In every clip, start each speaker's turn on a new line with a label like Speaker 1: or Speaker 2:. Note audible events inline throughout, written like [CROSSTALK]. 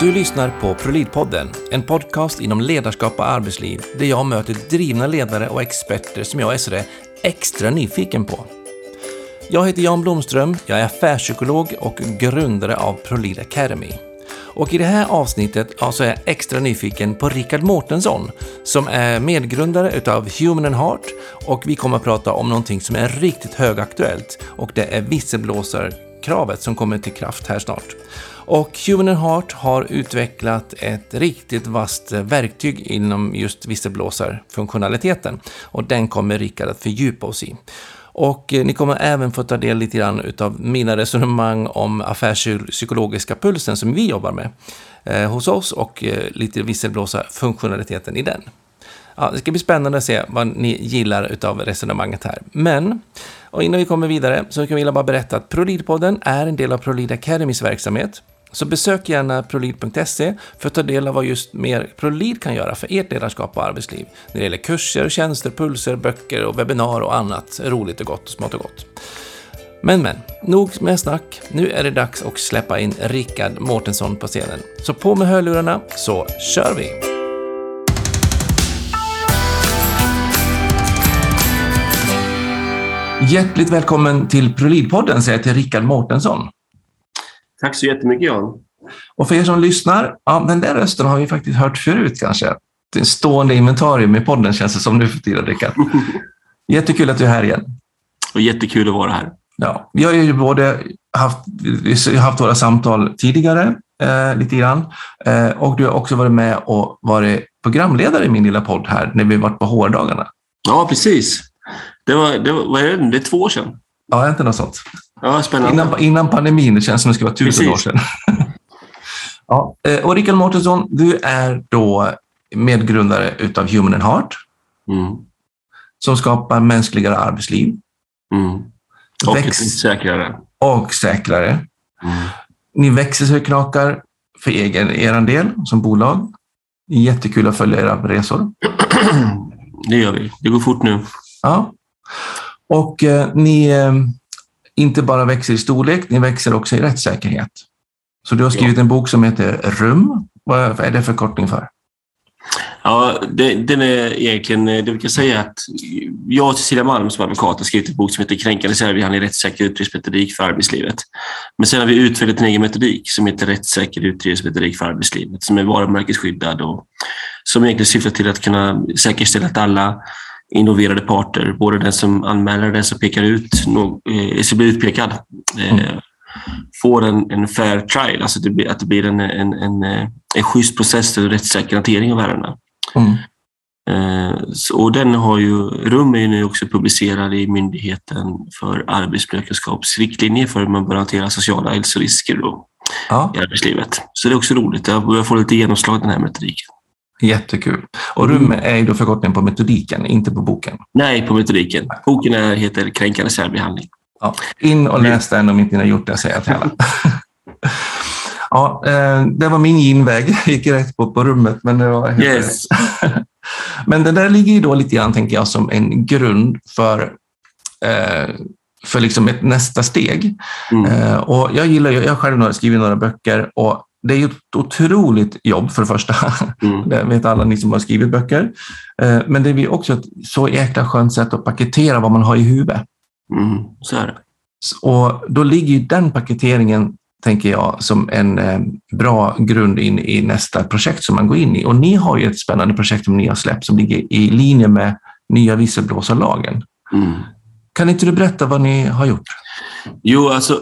Speaker 1: Du lyssnar på ProLead-podden, en podcast inom ledarskap och arbetsliv där jag möter drivna ledare och experter som jag är sådär extra nyfiken på. Jag heter Jan Blomström, jag är affärspsykolog och grundare av ProLid Academy. Och i det här avsnittet ja, så är jag extra nyfiken på Rickard Mårtensson som är medgrundare utav Human and Heart och vi kommer att prata om någonting som är riktigt högaktuellt och det är visselblåsarkravet som kommer till kraft här snart. Och Human and Heart har utvecklat ett riktigt vasst verktyg inom just visselblåsarfunktionaliteten och den kommer Rickard att fördjupa oss i. Och eh, ni kommer även få ta del lite grann utav mina resonemang om affärspsykologiska pulsen som vi jobbar med eh, hos oss och eh, lite visselblåsarfunktionaliteten i den. Ja, det ska bli spännande att se vad ni gillar utav resonemanget här. Men, och innan vi kommer vidare så kan jag bara berätta att ProLid-podden är en del av ProLid Academys verksamhet. Så besök gärna prolid.se för att ta del av vad just mer Prolid kan göra för ert ledarskap och arbetsliv. När det gäller kurser, tjänster, pulser, böcker och webbinar och annat roligt och gott och smått och gott. Men men, nog med snack. Nu är det dags att släppa in Rickard Mårtensson på scenen. Så på med hörlurarna så kör vi! Hjärtligt välkommen till Prolidpodden säger jag till Rickard Mårtensson.
Speaker 2: Tack så jättemycket Jan.
Speaker 1: Och för er som lyssnar, ja, den där rösten har vi faktiskt hört förut kanske. Det är en stående inventarium i podden känns det som nu för tiden, Rickard. [LAUGHS] Jättekul att du är här igen.
Speaker 2: Och jättekul att vara här.
Speaker 1: Ja, vi har ju både haft, haft våra samtal tidigare, eh, lite grann, eh, och du har också varit med och varit programledare i min lilla podd här när vi varit på HR-dagarna.
Speaker 2: Ja, precis. Det var, det var, vad är det, det är två år sedan.
Speaker 1: Ja, inte något sånt.
Speaker 2: Ja, spännande.
Speaker 1: Innan, innan pandemin, det känns som det ska vara tusen Precis. år sedan. [LAUGHS] ja. Eh, och Rickard Mårtensson, du är då medgrundare utav Human and Heart. Mm. Som skapar mänskligare arbetsliv.
Speaker 2: Mm. Och Väx säkrare.
Speaker 1: Och säkrare. Mm. Ni växer så knakar för egen, er del som bolag. Jättekul att följa era resor. [CLEARS THROAT]
Speaker 2: Det gör vi. Det går fort nu.
Speaker 1: Ja. Och eh, ni eh, inte bara växer i storlek, ni växer också i rättssäkerhet. Så du har skrivit ja. en bok som heter RUM. Vad är det förkortning för?
Speaker 2: Ja, det, den är egentligen, det vi kan säga att jag och Cecilia Malm som advokat har skrivit en bok som heter Kränkande särbehandling, rättssäker utredningsmetodik för arbetslivet. Men sen har vi utvecklat en egen metodik som heter Rättssäker utredningsmetodik för arbetslivet som är varumärkesskyddad och som egentligen syftar till att kunna säkerställa att alla involverade parter, både den som anmäler den som pekar ut, eh, som blir utpekad, eh, mm. får en, en fair trial, alltså det blir, att det blir en, en, en, eh, en schysst process och rättssäker hantering av ärendena. Mm. och den har ju, RUM är ju nu också publicerad i Myndigheten för arbetsmiljökunskaps riktlinjer för hur man bör hantera sociala hälsorisker då, ja. i arbetslivet. Så det är också roligt, jag börjar få lite genomslag den här metodiken.
Speaker 1: Jättekul. Och RUM är ju då förkortningen på metodiken, inte på boken.
Speaker 2: Nej, på metodiken. Boken är, heter Kränkande särbehandling.
Speaker 1: Ja, in och läs den om inte ni har gjort det, säger jag till alla. [LAUGHS] ja, eh, det var min inväg. Jag gick rätt på, på rummet. Men, det var
Speaker 2: yes. [LAUGHS]
Speaker 1: men det där ligger ju då lite grann, tänker jag, som en grund för eh, för liksom ett nästa steg. Mm. Eh, och jag gillar, jag själv har skrivit några böcker och det är ett otroligt jobb för det första. Mm. [LAUGHS] Det vet alla ni som har skrivit böcker. Eh, men det är också ett så jäkla skönt sätt att paketera vad man har i huvudet.
Speaker 2: Mm, så är det.
Speaker 1: Och då ligger ju den paketeringen, tänker jag, som en eh, bra grund in i nästa projekt som man går in i. Och ni har ju ett spännande projekt som ni har släppt som ligger i linje med nya visselblåsarlagen. Mm. Kan inte du berätta vad ni har gjort?
Speaker 2: Jo, alltså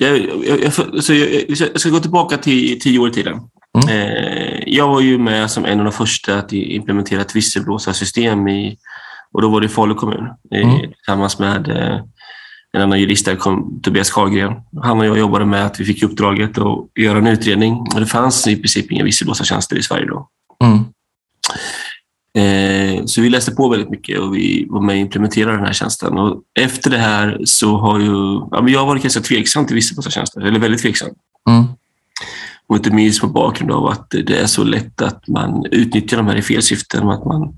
Speaker 2: jag, jag, så jag, jag, ska gå tillbaka till tio år i tiden. Mm. Eh, jag var ju med som en av de första att implementera ett visselblåsarsystem i, och då var det Falu kommun mm. tillsammans med eh, en annan jurist där, kom, Tobias Karlgren. Han och jag jobbade med att vi fick uppdraget att göra en utredning. Och det fanns i princip inga visselblåsartjänster i Sverige då. Mm. Eh, så vi läste på väldigt mycket och vi var med och implementerade den här tjänsten. Och efter det här så har ju, ja, jag varit ganska tveksam till vissa tjänster, eller väldigt tveksam. Mm. Och inte minst mot bakgrund av att det är så lätt att man utnyttjar de här i fel syften att man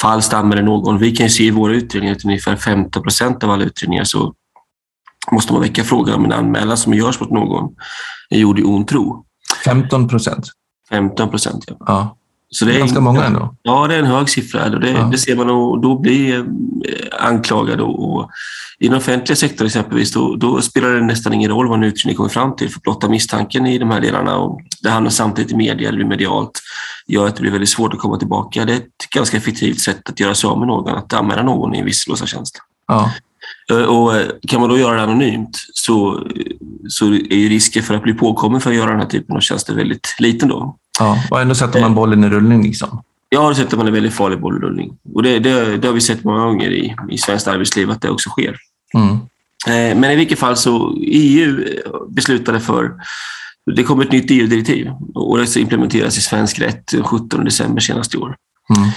Speaker 2: falskt anmäler någon. Vi kan ju se i våra utredningar att ungefär 15 procent av alla utredningar så måste man väcka frågan om en anmälan som görs mot någon är gjord i ond tro.
Speaker 1: 15 procent?
Speaker 2: 15 procent, ja.
Speaker 1: ja.
Speaker 2: Så
Speaker 1: det är ganska många ändå.
Speaker 2: Ja, det är en hög siffra. Det, ja. det ser man och då blir eh, anklagad. Och, och, I den offentliga sektorn exempelvis, då, då, spelar det nästan ingen roll vad en utredning kommer fram till. För blotta misstanken i de här delarna och det hamnar samtidigt i media eller medialt gör att det blir väldigt svårt att komma tillbaka. Det är ett ganska effektivt sätt att göra sig av med någon, att anmäla någon i en visselblåsartjänst.
Speaker 1: Ja.
Speaker 2: Eh, och eh, kan man då göra det anonymt så, så är ju risken för att bli påkommen för att göra den här typen av tjänster väldigt liten. Då.
Speaker 1: Ja, och ändå sätter man bollen i rullning. Liksom.
Speaker 2: Ja, då sätter man en väldigt farlig boll i rullning. Och det, det, det, har vi sett många gånger i, i svenskt arbetsliv att det också sker.
Speaker 1: Mm.
Speaker 2: Eh, men i vilket fall så EU beslutade för det kom ett nytt EU-direktiv och det ska implementeras i svensk rätt den 17 december senaste år.
Speaker 1: Mm.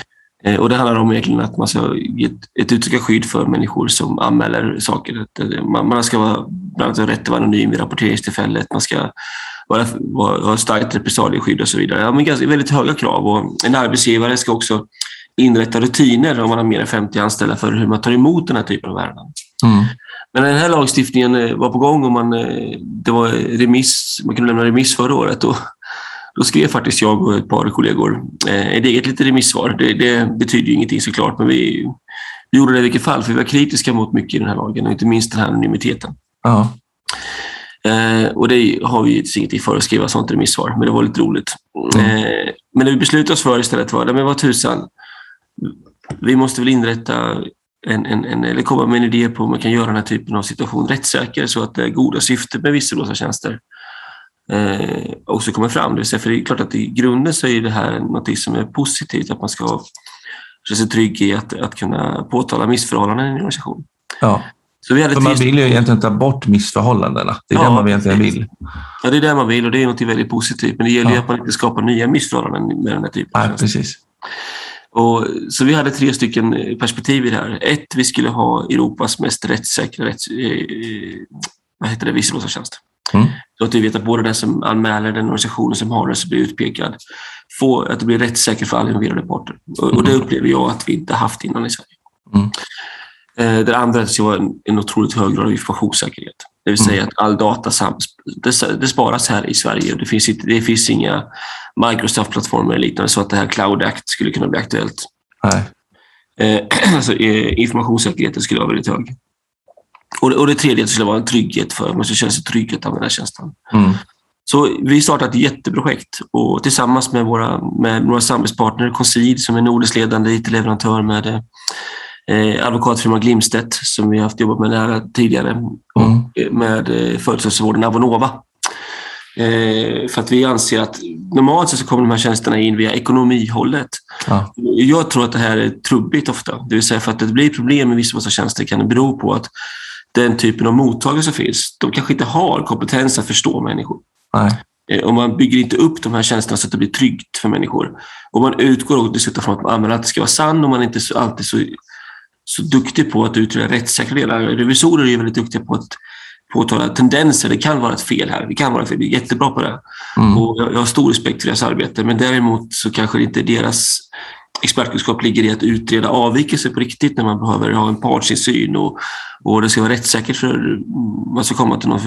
Speaker 2: Eh, och det handlar om egentligen att man ska ge ett, ett utökat skydd för människor som anmäler saker. Man, man ska vara, bland annat ha rätt att vara anonym vid rapporteringstillfället. Man ska vara, vara, ha starkt repressalieskydd och så vidare. Ja, men ganska, väldigt höga krav. Och en arbetsgivare ska också inrätta rutiner om man har mer än 50 anställda för hur man tar emot den här typen av ärenden.
Speaker 1: Mm.
Speaker 2: Men den här lagstiftningen eh, var på gång och man, eh, det var remiss, man kunde lämna remiss förra året. Och då skrev faktiskt jag och ett par kollegor eh, ett eget litet remissvar. Det, det betyder ju ingenting såklart, men vi, vi gjorde det i vilket fall, för vi var kritiska mot mycket i den här lagen och inte minst den här anonymiteten.
Speaker 1: Ja.
Speaker 2: Eh, och det har vi givetvis ingenting för att skriva sånt remissvar, men det var lite roligt. Mm. Eh, men det vi beslutade oss för istället var, men vad tusan, vi måste väl inrätta en, en, en, eller komma med en idé på hur man kan göra den här typen av situation rättssäker så att det goda syftet med visselblåsartjänster eh, också kommer fram. Det vill säga, för det är klart att i grunden så är det här något som är positivt, att man ska känna sig trygg i att, att kunna påtala missförhållanden i en organisation.
Speaker 1: Ja. Så vi hade för man vill ju egentligen ta bort missförhållandena. Det är ja, det man egentligen vill.
Speaker 2: Ja, det är det man vill och det är något väldigt positivt. Men det gäller ja. ju att man inte skapar nya missförhållanden med den här typen
Speaker 1: Nej, precis.
Speaker 2: Och, så vi hade tre stycken perspektiv i det här. Ett, vi skulle ha Europas mest rättssäkra rätts, eh, vad heter det, visselblåsartjänst.
Speaker 1: Mm.
Speaker 2: Så att vi vet att både den som anmäler den organisationen som har den som blir utpekad, får, att det blir rättssäkert för alla involverade parter. Och, och, det mm. upplever jag att vi inte haft innan i Sverige.
Speaker 1: Mm.
Speaker 2: Eh, det andra ska vara en, otroligt hög grad av informationssäkerhet. Det vill säga mm. att all data det, det sparas här i Sverige det finns, inte, det finns inga Microsoft-plattformar eller liknande så att det här Cloud Act skulle kunna bli aktuellt.
Speaker 1: Nej.
Speaker 2: Eh, [CLEARS THROAT] alltså, eh, informationssäkerheten skulle vara väldigt hög. Och, och det tredje skulle vara en trygghet för man ska känna sig trygg att använda tjänsten.
Speaker 1: Mm.
Speaker 2: Så vi startat ett jätteprojekt och tillsammans med våra, med våra samarbetspartner Consid som är nordisk ledande IT-leverantör med eh, advokatfirman Glimstedt som vi haft jobbat med nära tidigare
Speaker 1: mm.
Speaker 2: och med eh, företagshälsovården Avonova. Eh, för att vi anser att normalt så kommer de här tjänsterna in via ekonomihållet.
Speaker 1: Ja.
Speaker 2: Jag tror att det här är trubbigt ofta. Det vill säga för att det blir problem med vissa tjänster kan det bero på att den typen av mottagare som finns, de kanske inte har kompetens att förstå människor.
Speaker 1: Nej.
Speaker 2: Eh, och man bygger inte upp de här tjänsterna så att det blir tryggt för människor. Och man utgår dessutom från att man alltid ska vara sann och man är inte alltid så, så duktig på att utreda rättssäkra delar. Revisorer är väldigt duktiga på att påtala tendenser. Det kan vara ett fel här. Det kan vara fel. Vi är jättebra på det.
Speaker 1: Mm.
Speaker 2: Och jag, jag har stor respekt för deras arbete. Men däremot så kanske inte deras expertkunskap ligger i att utreda avvikelser på riktigt när man behöver ha en partsinsyn och, och det ska vara rättssäkert för man ska komma till någon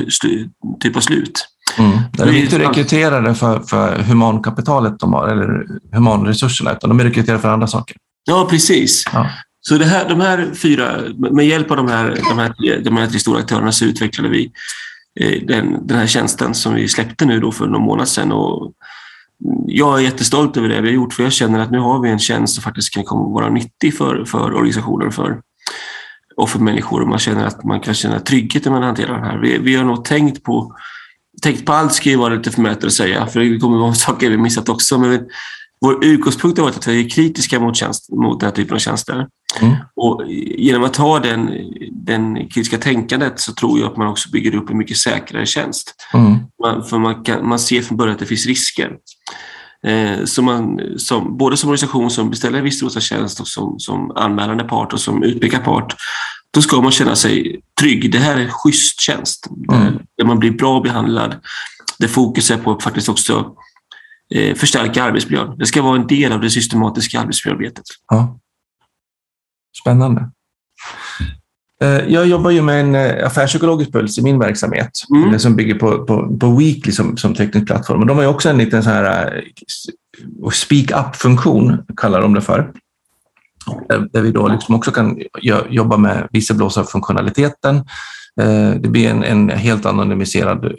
Speaker 2: typ av slut.
Speaker 1: Mm. De är inte rekryterade för, för humankapitalet de har, eller humanresurserna, utan de är rekryterade för andra saker.
Speaker 2: Ja, precis.
Speaker 1: Ja.
Speaker 2: Så det här, de här fyra, med hjälp av de här, de här, de här tre stora aktörerna så utvecklade vi eh, den, den här tjänsten som vi släppte nu då för någon månad sedan. Och jag är jättestolt över det vi har gjort för jag känner att nu har vi en tjänst som faktiskt kan komma vara nyttig för, för organisationer för, och för människor. Och man känner att man kan känna trygghet när man hanterar det här. Vi, vi har nog tänkt på tänkt på allt ska ju vara lite förmätet att säga, för det kommer vara saker vi missat också. Men vår utgångspunkt har varit att vi är kritiska mot, tjänst, mot den här typen av tjänster.
Speaker 1: Mm.
Speaker 2: Och genom att ha den, den kritiska tänkandet så tror jag att man också bygger upp en mycket säkrare tjänst.
Speaker 1: Mm.
Speaker 2: Man, för man, kan, man ser från början att det finns risker. Eh, så man, som, både som organisation som beställer viss tjänst och som, som anmälande part och som utpekad part, då ska man känna sig trygg. Det här är en schysst tjänst
Speaker 1: mm.
Speaker 2: där man blir bra behandlad. Där fokus är på faktiskt också eh, förstärka arbetsmiljön. Det ska vara en del av det systematiska arbetsmiljöarbetet.
Speaker 1: Ja. Spännande. Eh, jag jobbar ju med en eh, affärspsykologisk puls i min verksamhet mm. som bygger på, på, på Weekly som, som teknisk plattform. Och de har ju också en liten så här speak up-funktion, kallar de det för. Där vi då liksom också kan jobba med visselblåsarfunktionaliteten. Det blir en, en helt anonymiserad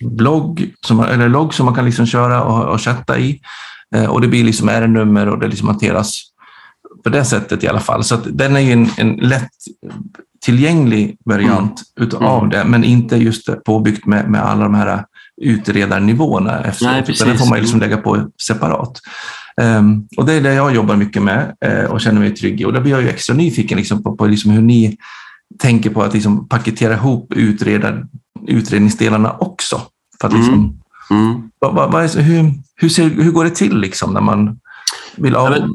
Speaker 1: blogg, som, eller logg som man kan liksom köra och, och chatta i. Och det blir liksom R-nummer och det liksom hanteras på det sättet i alla fall. Så den är ju en, en lätt tillgänglig variant mm. utav mm. det, men inte just påbyggt med, med alla de här utredarnivåerna efteråt. Nej, den får man liksom lägga på separat. Um, och det är det jag jobbar mycket med uh, och känner mig trygg i. Och där blir jag ju extra nyfiken liksom på, på liksom hur ni tänker på att liksom paketera ihop utredar, utredningsdelarna också. För att liksom, mm. Mm. Vad, vad, vad är, hur, hur, ser, hur går det till liksom när man vill av, ja,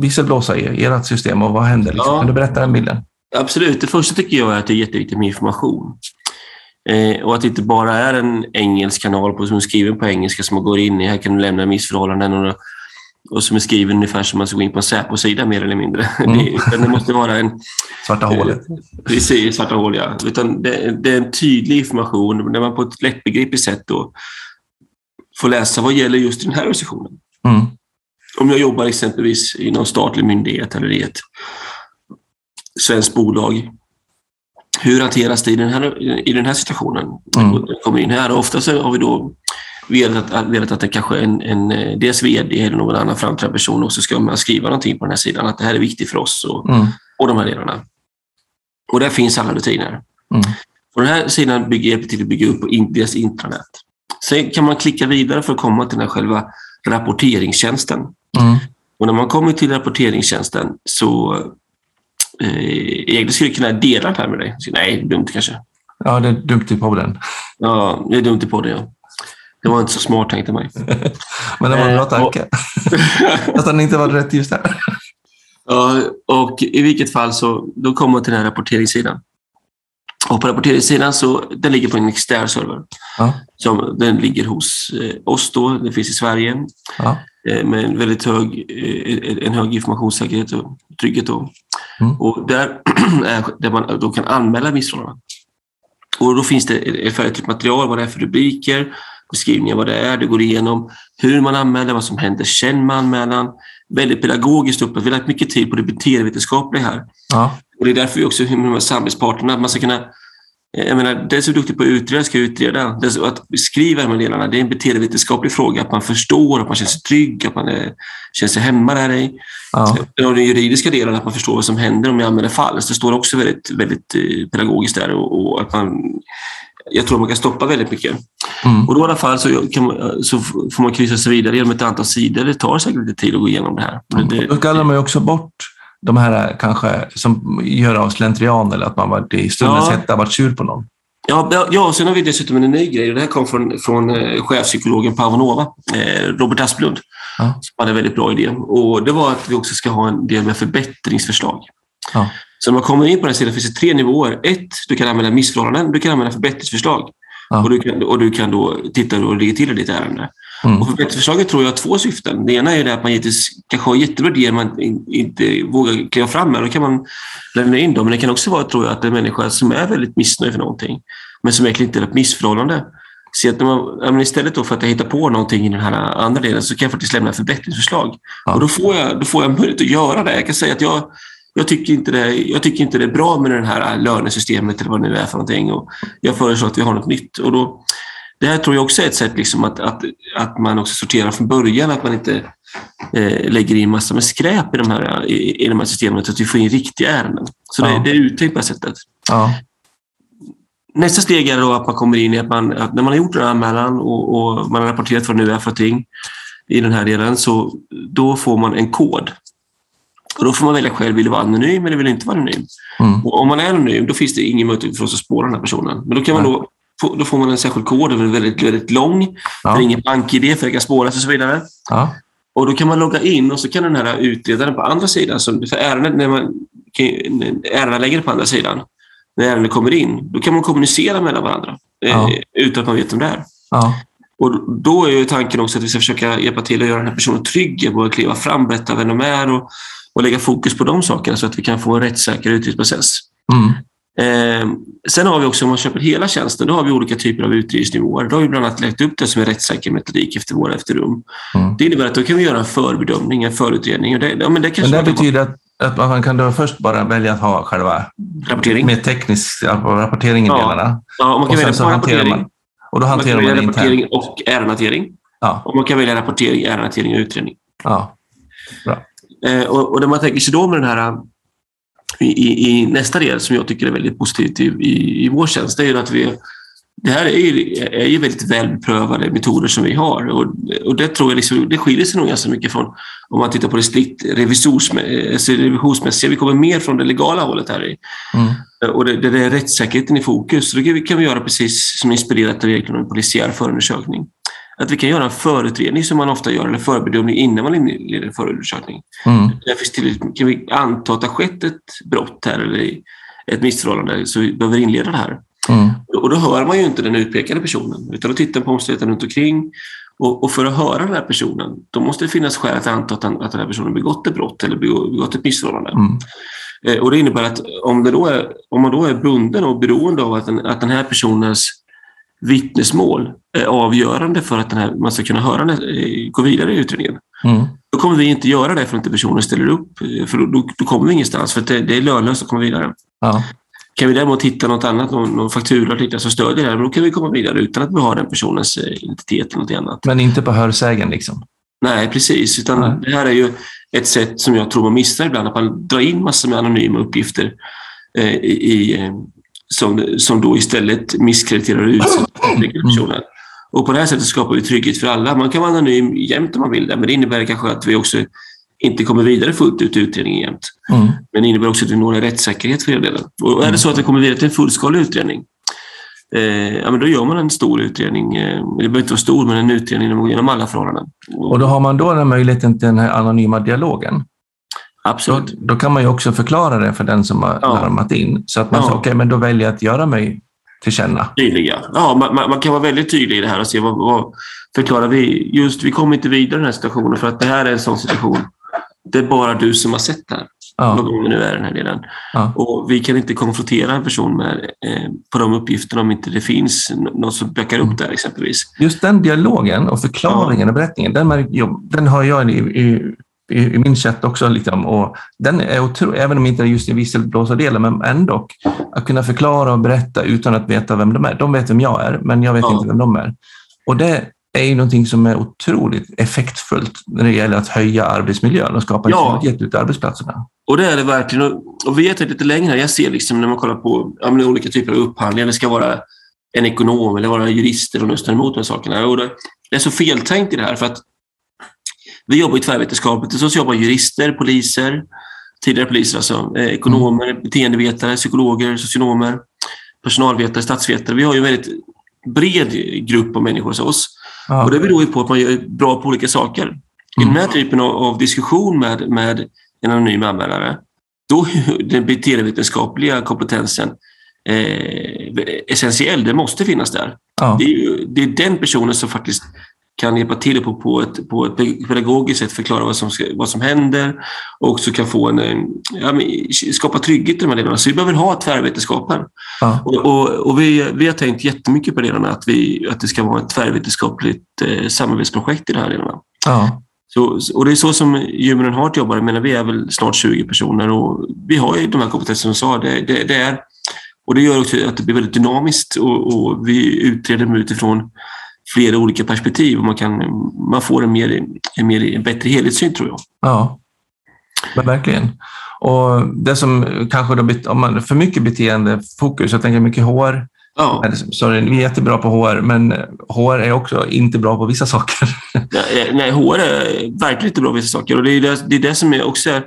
Speaker 1: visselblåsa i ert system och vad händer? Liksom? Ja, kan du berätta den bilden?
Speaker 2: Absolut. Det första tycker jag är att det är jätteviktigt med information. Eh, och att det inte bara är en engelsk kanal på, som är skriven på engelska som man går in i. Här kan du lämna missförhållanden och, och som är skriven ungefär som man ska gå in på en Säpo-sida mer eller mindre. [LAUGHS] Mm. Det, det, måste vara en...
Speaker 1: Svarta hålet. Eh,
Speaker 2: precis, svarta hål ja. Utan det, det, är en tydlig information där man på ett lättbegripligt sätt då får läsa vad gäller just den här organisationen. Mm om jag jobbar exempelvis i någon statlig myndighet eller i ett svenskt bolag. Hur hanteras det i den här, i den här situationen? Mm. kommer in här. Ofta så har vi då velat att, velat att det kanske en, en dels VD eller någon annan framträdande person också ska man skriva någonting på den här sidan, att det här är viktigt för oss och, mm. och de här delarna. Och där finns alla rutiner. Mm. Och den här sidan bygger, hjälper till att bygga upp deras intranät. Sen kan man klicka vidare för att komma till den här själva rapporteringstjänsten. Mm. Och när man kommer till rapporteringstjänsten så eh, egentligen skulle jag kunna dela det här med dig. Så, nej, dumt kanske.
Speaker 1: Ja, det är dumt i podden.
Speaker 2: Ja, det är dumt i podden, ja. Det var inte så smart tänkte mig. [LAUGHS]
Speaker 1: Men det var en bra tanke. [LAUGHS] Eh, Att den inte var rätt just här. [LAUGHS]
Speaker 2: Ja, och i vilket fall så då kommer man till den här rapporteringssidan. Och på rapporteringssidan så den ligger på en extern server. Ja. Som, den ligger hos eh, oss då, den finns i Sverige. Ja. Eh, med en väldigt hög, en hög informationssäkerhet och trygghet. Då. Mm. Och där, [CLEARS THROAT] är, där man då kan anmäla missförhållanden. Och då finns det ett färdigt material, vad det är för rubriker, beskrivningar vad det är, det går igenom hur man anmäler, vad som händer sen med anmälan. Väldigt pedagogiskt uppåt. Vi har lagt mycket tid på det beteendevetenskapliga här. Ja. Och det är därför vi också med de här samarbetspartnerna, man ska kunna Eh, jag menar, den som är duktig på att utreda ska utreda. Att beskriva de här delarna, det är en beteendevetenskaplig fråga. Att man förstår, att man känner sig trygg, att man är, känner sig hemma där i. Ja. Och den juridiska delen, att man förstår vad som händer om jag anmäler fall. Så det står också väldigt, väldigt eh, pedagogiskt där. Och, och att man, jag tror man kan stoppa väldigt mycket. Mm. Och då i alla fall så, man, så, får man kryssa sig vidare genom ett antal sidor. Det tar säkert lite tid att gå igenom det här.
Speaker 1: Mm. Det, då kallar man ju också bort de här kanske som gör av slentrian eller att man varit i stundens ja. hetta varit sur på någon.
Speaker 2: Ja, ja, sen har vi dessutom en ny grej. Det här kom från, från eh, chefpsykologen på Avonova, eh, Robert Asplund, ja. som hade en väldigt bra idé. Och det var att vi också ska ha en del med förbättringsförslag. Ja. Så när man kommer in på den sidan finns det tre nivåer. Ett, du kan använda missförhållanden, du kan använda förbättringsförslag. Ja. Och, du kan, och du kan då titta och lägga till i ditt ärende. Mm. Och förbättringsförslaget tror jag har två syften. Det ena är det att man givetvis kanske har jättebra idéer man inte vågar kliva fram med. Då kan man lämna in dem. Men det kan också vara, tror jag, att en människa som är väldigt missnöjd för någonting, men som egentligen inte är ett missförhållande, Se att man, istället för att jag hittar på någonting i den här andra delen så kan jag faktiskt lämna förbättringsförslag. Ja. Och då får, jag, då får jag möjlighet att göra det. Jag kan säga att jag, jag, tycker inte det, jag tycker inte det är bra med det här lönesystemet eller vad det nu är för någonting. Och jag föreslår att vi har något nytt. Och då, det här tror jag också är ett sätt liksom att, att, att man också sorterar från början, att man inte eh, lägger in massor med skräp i de här, i, i de här systemen, utan att vi får in riktiga ärenden. Så ja. det, det, är uttänkt på det sättet. Ja. Nästa steg är då att man kommer in i att, man, att när man har gjort en anmälan och, och, man har rapporterat vad det nu är för någonting i den här delen, så då får man en kod. Och då får man välja själv, vill du vara anonym eller vill du inte vara anonym? Mm. Och om man är anonym, då finns det ingen möjlighet för oss att spåra den här personen. Men då kan man då då får man en särskild kod, den är väldigt, väldigt lång. Ja. Det är ingen bank-id för det kan spåras och så vidare. Ja. Och då kan man logga in och så kan den här utredaren på andra sidan, som för ärendet, när man ärendena lägger på andra sidan, när ärendet kommer in, då kan man kommunicera mellan varandra eh, ja. utan att man vet vem det är. Ja. Och då är ju tanken också att vi ska försöka hjälpa till att göra den här personen trygg, både kliva fram, berätta vem de är och, och lägga fokus på de sakerna så att vi kan få en rättssäker utredningsprocess. Mm. Eh, sen har vi också, om man köper hela tjänsten, då har vi olika typer av utredningsnivåer. Då har vi bland annat lagt upp det som en rättssäker metodik efter våra efter rum. Mm. Det innebär att då kan vi göra en förbedömning, en förutredning. Och det, ja,
Speaker 1: men det, men det betyder att, att man kan då först bara välja att ha själva
Speaker 2: rapportering.
Speaker 1: mer teknisk rapportering i ja. delarna.
Speaker 2: Ja, man kan välja så rapportering. Man,
Speaker 1: och då hanterar
Speaker 2: man,
Speaker 1: kan
Speaker 2: man rapportering och ärendehantering. Ja. Och man kan välja rapportering, ärendehantering och utredning.
Speaker 1: Ja. Bra.
Speaker 2: Eh, och, och när man tänker sig då med den här i, i, i, nästa del som jag tycker är väldigt positivt i, i, i vår tjänst, det är att vi det här är ju, är ju väldigt välbeprövade metoder som vi har och, och det tror jag liksom, det skiljer sig nog ganska mycket från om man tittar på det strikt alltså revisionsmässiga. Vi kommer mer från det legala hållet här. I. Mm. Och det, det är rättssäkerheten i fokus. Så det kan vi göra precis som inspirerat av egentligen en polisiär förundersökning att vi kan göra en förutredning som man ofta gör, eller förbedömning innan man inleder en förundersökning. Mm. Därför kan vi anta att det har skett ett brott här eller ett missförhållande så vi behöver inleda det här. Mm. Och då hör man ju inte den utpekade personen utan då tittar man på omständigheterna runt omkring. Och, och, för att höra den här personen, då måste det finnas skäl att anta att att den här personen begått ett brott eller begått ett missförhållande. Mm. Eh, och det innebär att om, det då är, om man då är bunden och beroende av att den, att den här personens vittnesmål är avgörande för att den här, man ska kunna höra den, gå vidare i utredningen. Mm. Då kommer vi inte göra det för att inte personen ställer upp, för då, då kommer vi ingenstans, för det, det, är lönlöst att komma vidare. Ja. Kan vi däremot hitta något annat, någon, någon faktura eller som stödjer det här, då kan vi komma vidare utan att vi har den personens eh, identitet eller något annat.
Speaker 1: Men inte på hörsägen liksom?
Speaker 2: Nej, precis. Utan Nej. Det här är ju ett sätt som jag tror man missar ibland, att man drar in massor med anonyma uppgifter eh, i, eh, som, som då istället misskrediterar och utsätter mm. personer. Och på det här sättet skapar vi trygghet för alla. Man kan vara anonym jämt om man vill det, men det innebär kanske att vi också inte kommer vidare fullt ut i utredningen jämt. Mm. Men det innebär också att vi når en rättssäkerhet för hela delen. Och är det så att vi kommer vidare till en fullskalig utredning, eh, ja, men då gör man en stor utredning. Eh, det behöver inte vara stor, men en utredning genom alla förhållanden.
Speaker 1: Och då har man då den möjligheten till den här anonyma dialogen?
Speaker 2: Absolut.
Speaker 1: Då, då, kan man ju också förklara det för den som har ja. larmat in. Så att man ja. säger, okej, okay, men då väljer jag att göra mig till känna.
Speaker 2: Tydliga. Ja, man, man, kan vara väldigt tydlig i det här och se vad, vad förklarar vi. Just, vi kommer inte vidare i den här situationen för att det här är en sån situation. Det är bara du som har sett det här. Ja. Någon gång nu är den här delen. Ja. Och vi kan inte konfrontera en person med, eh, på de uppgifterna om inte det finns något som backar upp mm. där exempelvis.
Speaker 1: Just den dialogen och förklaringen ja. och berättningen, den, den har jag i, i i, min chatt också. Liksom, och den är otrolig, även om inte är just i visselblåsardelen, men ändå. Att kunna förklara och berätta utan att veta vem de är. De vet vem jag är, men jag vet ja. inte vem de är. Och det är ju någonting som är otroligt effektfullt när det gäller att höja arbetsmiljön och skapa ja. trygghet ute arbetsplatserna.
Speaker 2: Och det är det verkligen. Och vi tagit lite längre. Jag ser liksom när man kollar på ja, olika typer av upphandlingar, det ska vara en ekonom eller vara jurister och står emot de sakerna. Och det, det är så feltänkt i det här för att vi jobbar ju tvärvetenskapligt. Så jobbar jurister, poliser, tidigare poliser alltså, eh, ekonomer, mm. beteendevetare, psykologer, socionomer, personalvetare, statsvetare. Vi har ju en väldigt bred grupp av människor hos oss. Ja. Och det beror ju på att man är bra på olika saker. Mm. I den här typen av, av diskussion med, med en anonym anmälare, då är den beteendevetenskapliga kompetensen eh, essentiell. Den måste finnas där. Ja. Det, är, det är den personen som faktiskt kan hjälpa till på, på, ett, på ett pedagogiskt sätt förklara vad som, vad som händer och också kan få en, ja, skapa trygghet i de här delarna. Så vi behöver ha tvärvetenskapen. Ja. Och, och, och, vi, vi har tänkt jättemycket på det att, vi, att det ska vara ett tvärvetenskapligt eh, samarbetsprojekt i de här delarna. Ja. Så, och det är så som Human Heart jobbar. Jag menar, vi är väl snart 20 personer och vi har ju de här kompetenserna som du sa. Det, det, det, är, och det gör också att det blir väldigt dynamiskt och, och vi utreder utifrån flera olika perspektiv och man, kan, man får en, mer, en, mer, en bättre helhetssyn tror jag.
Speaker 1: Ja, men verkligen. Och det som kanske då, om man för mycket beteendefokus, jag tänker mycket HR, Ja. Sorry, vi är jättebra på HR, men HR är också inte bra på vissa saker. [LAUGHS]
Speaker 2: Nej, HR är verkligen inte bra på vissa saker och det är det, det, är det som är också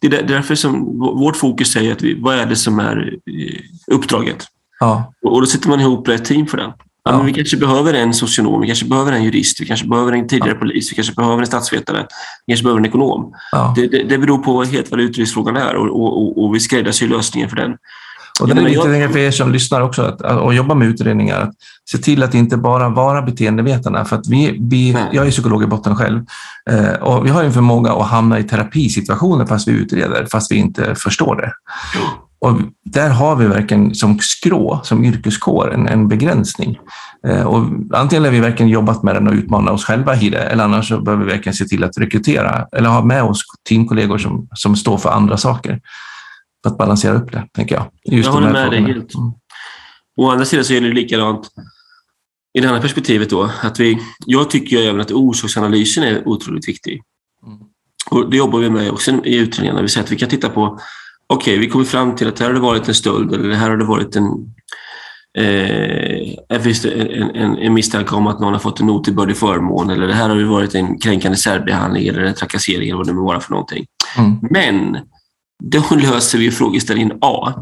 Speaker 2: det är därför som vårt fokus säger att vi, vad är det som är eh, uppdraget? Ja. Och då sätter man ihop ett team för det. Ja. men vi kanske behöver en socionom, vi kanske behöver en jurist, vi kanske behöver en tidigare ja. polis, vi kanske behöver en statsvetare, vi kanske behöver en ekonom. Ja. Det, det, det beror på helt vad utredningsfrågan är och, och, och, vi skräddarsyr lösningen för den.
Speaker 1: Och det är viktigt för er som lyssnar också att, och jobbar med utredningar, att se till att inte bara vara beteendevetarna. För att vi, vi, jag är psykolog i botten själv eh, och vi har en förmåga att hamna i terapisituationer fast vi utreder, fast vi inte förstår det. Och där har vi verkligen som skrå, som yrkeskår, en, en begränsning. Eh, och antingen har vi verkligen jobbat med den och utmanat oss själva i det, eller annars så behöver vi verkligen se till att rekrytera eller ha med oss teamkollegor som, som står för andra saker. För att balansera upp det, tänker jag.
Speaker 2: Just jag håller med dig helt. Mm. Å andra sidan så är det likadant i det andra perspektivet då. Att vi, jag tycker ju även att orsaksanalysen är otroligt viktig. Mm. Och det jobbar vi med också i utredningarna. Vi säger att vi kan titta på, okej, okay, vi kommer fram till att här har det varit en stöld eller här har det varit en eh, finns det en, en, en misstanke om att någon har fått en otillbörlig förmån eller det här har det varit en kränkande särbehandling eller en trakassering eller vad det må vara för någonting. Mm. Men då löser vi frågeställningen A.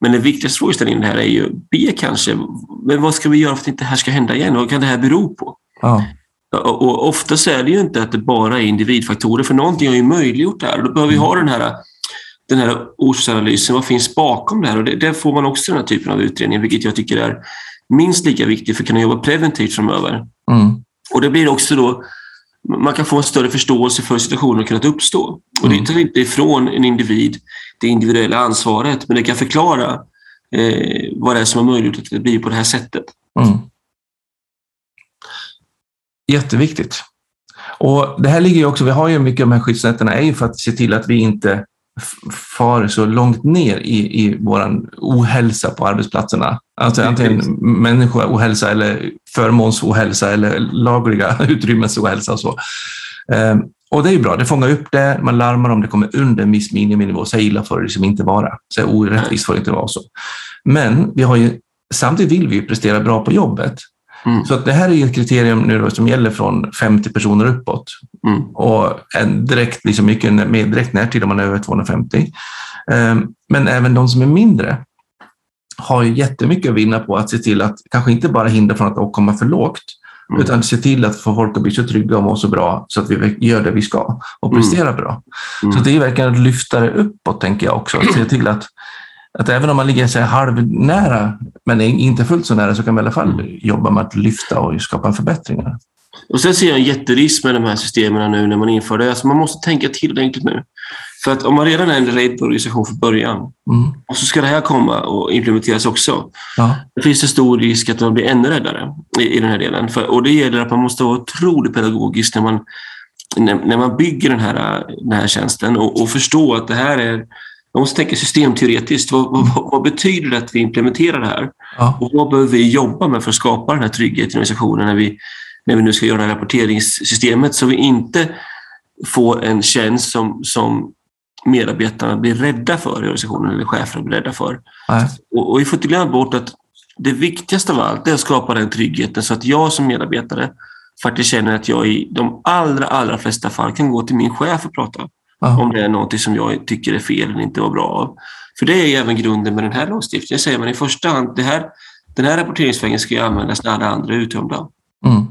Speaker 2: Men den viktigaste frågeställningen här är ju B kanske. Men vad ska vi göra för att inte det här ska hända igen? Vad kan det här bero på? Ja. Och ofta så är det ju inte att det bara är individfaktorer, för någonting har ju möjliggjort det här. Då behöver vi ha den här, den här orsaksanalysen. Vad finns bakom det här? Och det, där får man också den här typen av utredning, vilket jag tycker är minst lika viktigt för att kunna jobba preventivt framöver. Mm. Och det blir också då man kan få en större förståelse för situationen som kunnat uppstå. Och det mm. tar inte ifrån en individ det individuella ansvaret, men det kan förklara eh, vad det är som har möjliggjort att det blir på det här sättet. Mm.
Speaker 1: Jätteviktigt. Och det här ligger ju också, vi har ju mycket av de här skyddsnätterna är ju för att se till att vi inte far så långt ner i, i vår ohälsa på arbetsplatserna. Alltså antingen människoohälsa eller förmånsohälsa eller lagliga [LAUGHS] utrymmesohälsa och så. Um, och det är ju bra, det fångar upp det, man larmar om det kommer under en viss miniminivå. Så illa får det liksom inte vara. Så orättvist får det inte vara så. Men vi har ju, samtidigt vill vi ju prestera bra på jobbet. Mm. Så att det här är ett kriterium nu då, som gäller från 50 personer uppåt. Mm. Och en direkt, liksom mycket med direkt närtid om man är över 250. Ehm, men även de som är mindre har ju jättemycket att vinna på att se till att kanske inte bara hindra från att komma för lågt, mm. utan se till att få folk att bli så trygga och må så bra så att vi gör det vi ska och mm. presterar bra. Mm. Så det är verkligen att lyfta det uppåt, tänker jag också. Att se till att att även om man ligger så halvnära, men inte fullt så nära, så kan man i alla fall mm. jobba med att lyfta och skapa förbättringar.
Speaker 2: Och sen ser jag en jätterisk med de här systemen nu när man inför det. Alltså man måste tänka tillräckligt nu. För att om man redan är en rädd organisation från början mm. och så ska det här komma och implementeras också. Ja. Då finns det stor risk att man blir ännu räddare i, i den här delen. För, och det gäller att man måste vara otroligt pedagogisk när man, när, när man bygger den här, den här tjänsten och, och förstå att det här är man måste tänka systemteoretiskt. Vad, vad, vad, betyder det att vi implementerar det här? Ja. Och vad behöver vi jobba med för att skapa den här tryggheten i organisationen när vi, när vi nu ska göra det här rapporteringssystemet så vi inte får en tjänst som, som medarbetarna blir rädda för i organisationen eller cheferna blir rädda för. Och, och vi får inte glömma bort att det viktigaste av allt är att skapa den tryggheten så att jag som medarbetare faktiskt känner att jag i de allra, allra flesta fall kan gå till min chef och prata. Aha. Om det är något som jag tycker är fel eller inte var bra av. För det är även grunden med den här lagstiftningen. Säger man i första hand, det här, den här rapporteringsvägen ska ju användas när alla andra är uttömda. Mm.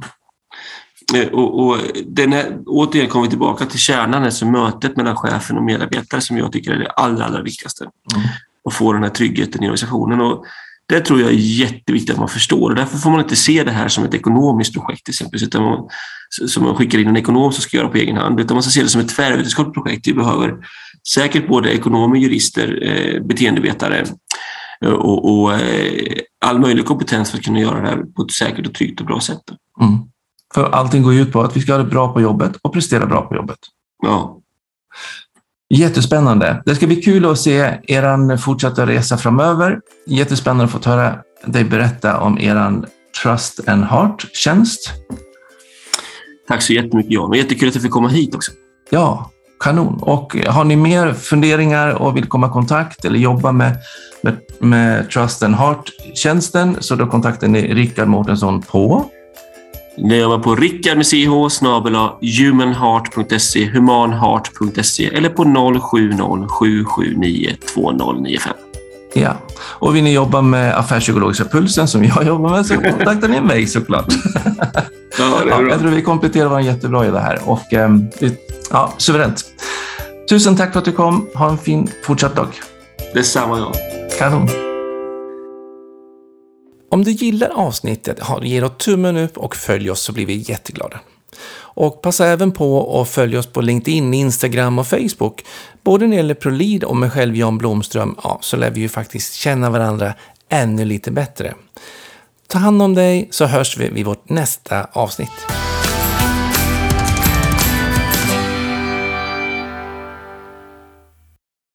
Speaker 2: Eh, och, och den här, återigen kommer vi tillbaka till kärnan, alltså mötet mellan chefen och medarbetare som jag tycker är det allra, allra viktigaste. Mm. Att få den här tryggheten i organisationen. Och det tror jag är jätteviktigt att man förstår och därför får man inte se det här som ett ekonomiskt projekt exempelvis, utan man, som man skickar in en ekonom som ska göra på egen hand, utan man ska se det som ett tvärvetenskapligt projekt. Vi behöver säkert både ekonomer, jurister, eh, beteendevetare eh, och, och eh, all möjlig kompetens för att kunna göra det här på ett säkert och tryggt och bra sätt. Mm.
Speaker 1: För allting går ut på att vi ska ha det bra på jobbet och prestera bra på jobbet. Ja. Jättespännande. Det ska bli kul att se er fortsatta resa framöver. Jättespännande att få höra dig berätta om er Trust and Heart-tjänst.
Speaker 2: Tack så jättemycket Jan. Jättekul att du fick komma hit också.
Speaker 1: Ja, kanon. Och har ni mer funderingar och vill komma i kontakt eller jobba med, med, med Trust and Heart-tjänsten så då kontaktar ni Rickard Mårtensson på
Speaker 2: gör man på rickard med ch humanheart.se, humanheart.se eller på 070 779 2095.
Speaker 1: Ja, och vill ni jobba med affärspsykologiska pulsen som jag jobbar med så kontaktar ni mig såklart. Ja. Ja, jag tror vi kompletterar varandra jättebra i det här och ehm, ja, suveränt. Tusen tack för att du kom. Ha en fin fortsatt dag.
Speaker 2: Detsamma.
Speaker 1: Kanon.
Speaker 3: Om du gillar avsnittet, ge då tummen upp och följ oss så blir vi jätteglada.
Speaker 1: Och passa även på att följa oss på LinkedIn, Instagram och Facebook. Både när det gäller ProLead och mig själv Jan Blomström, ja, så lär vi ju faktiskt känna varandra ännu lite bättre. Ta hand om dig så hörs vi vid vårt nästa avsnitt.